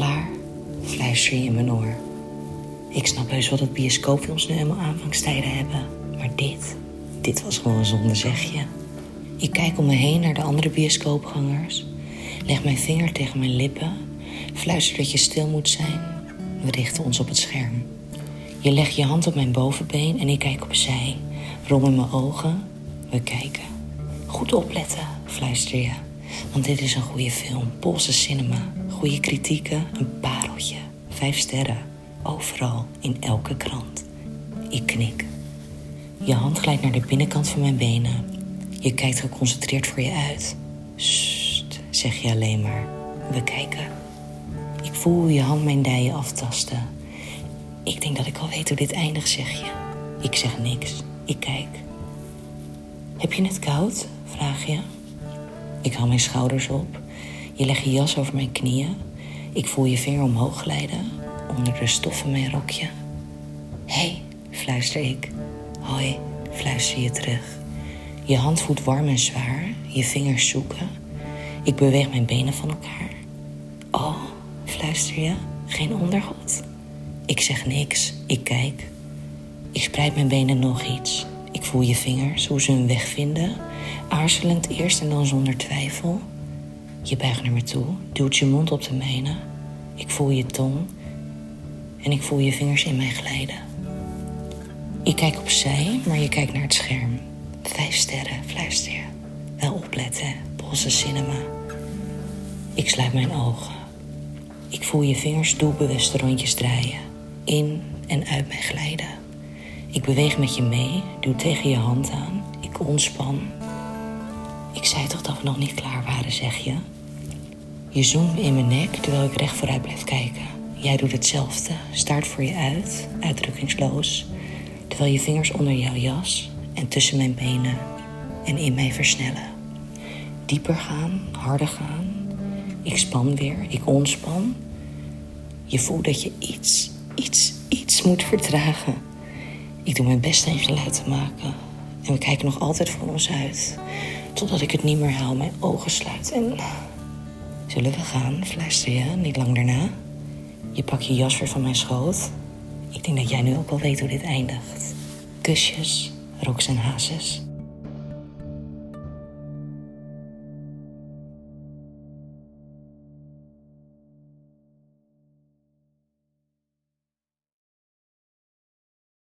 klaar? Fluister je in mijn oor. Ik snap heus wel dat bioscoopfilms nu helemaal aanvangstijden hebben. Maar dit, dit was gewoon zonde, zeg je. Ik kijk om me heen naar de andere bioscoopgangers. Leg mijn vinger tegen mijn lippen. Fluister dat je stil moet zijn. We richten ons op het scherm. Je legt je hand op mijn bovenbeen en ik kijk opzij. Rom in mijn ogen. We kijken. Goed opletten, fluister je. Want dit is een goede film. Poolse cinema. Goede kritieken. Een pareltje. Vijf sterren. Overal. In elke krant. Ik knik. Je hand glijdt naar de binnenkant van mijn benen. Je kijkt geconcentreerd voor je uit. Sst, zeg je alleen maar. We kijken. Ik voel je hand mijn dijen aftasten. Ik denk dat ik al weet hoe dit eindigt, zeg je. Ik zeg niks. Ik kijk. Heb je het koud? Vraag je. Ik haal mijn schouders op. Je legt je jas over mijn knieën. Ik voel je vinger omhoog glijden onder de stof van mijn rokje. Hé, hey, fluister ik. Hoi, fluister je terug. Je hand voelt warm en zwaar, je vingers zoeken. Ik beweeg mijn benen van elkaar. Oh, fluister je, geen ondergoed? Ik zeg niks, ik kijk. Ik spreid mijn benen nog iets. Ik voel je vingers, hoe ze hun weg vinden. Aarzelend eerst en dan zonder twijfel. Je buigt naar me toe, duwt je mond op de mijne. Ik voel je tong en ik voel je vingers in mij glijden. Ik kijk opzij, maar je kijkt naar het scherm. Vijf sterren, fluister je. Wel opletten, Poolse cinema. Ik sluit mijn ogen. Ik voel je vingers doelbewuste rondjes draaien. In en uit mij glijden. Ik beweeg met je mee, duw tegen je hand aan. Ik ontspan. Ik zei toch dat we nog niet klaar waren, zeg je? Je zoomt in mijn nek terwijl ik recht vooruit blijf kijken. Jij doet hetzelfde, staart voor je uit, uitdrukkingsloos, terwijl je vingers onder jouw jas en tussen mijn benen en in mij versnellen. Dieper gaan, harder gaan. Ik span weer, ik ontspan. Je voelt dat je iets, iets, iets moet vertragen. Ik doe mijn best een geluid te maken. En we kijken nog altijd voor ons uit. Totdat ik het niet meer haal, mijn ogen sluit en... Zullen we gaan, fluister je, niet lang daarna? Je pakt je jas weer van mijn schoot. Ik denk dat jij nu ook wel weet hoe dit eindigt. Kusjes, roks en hazes.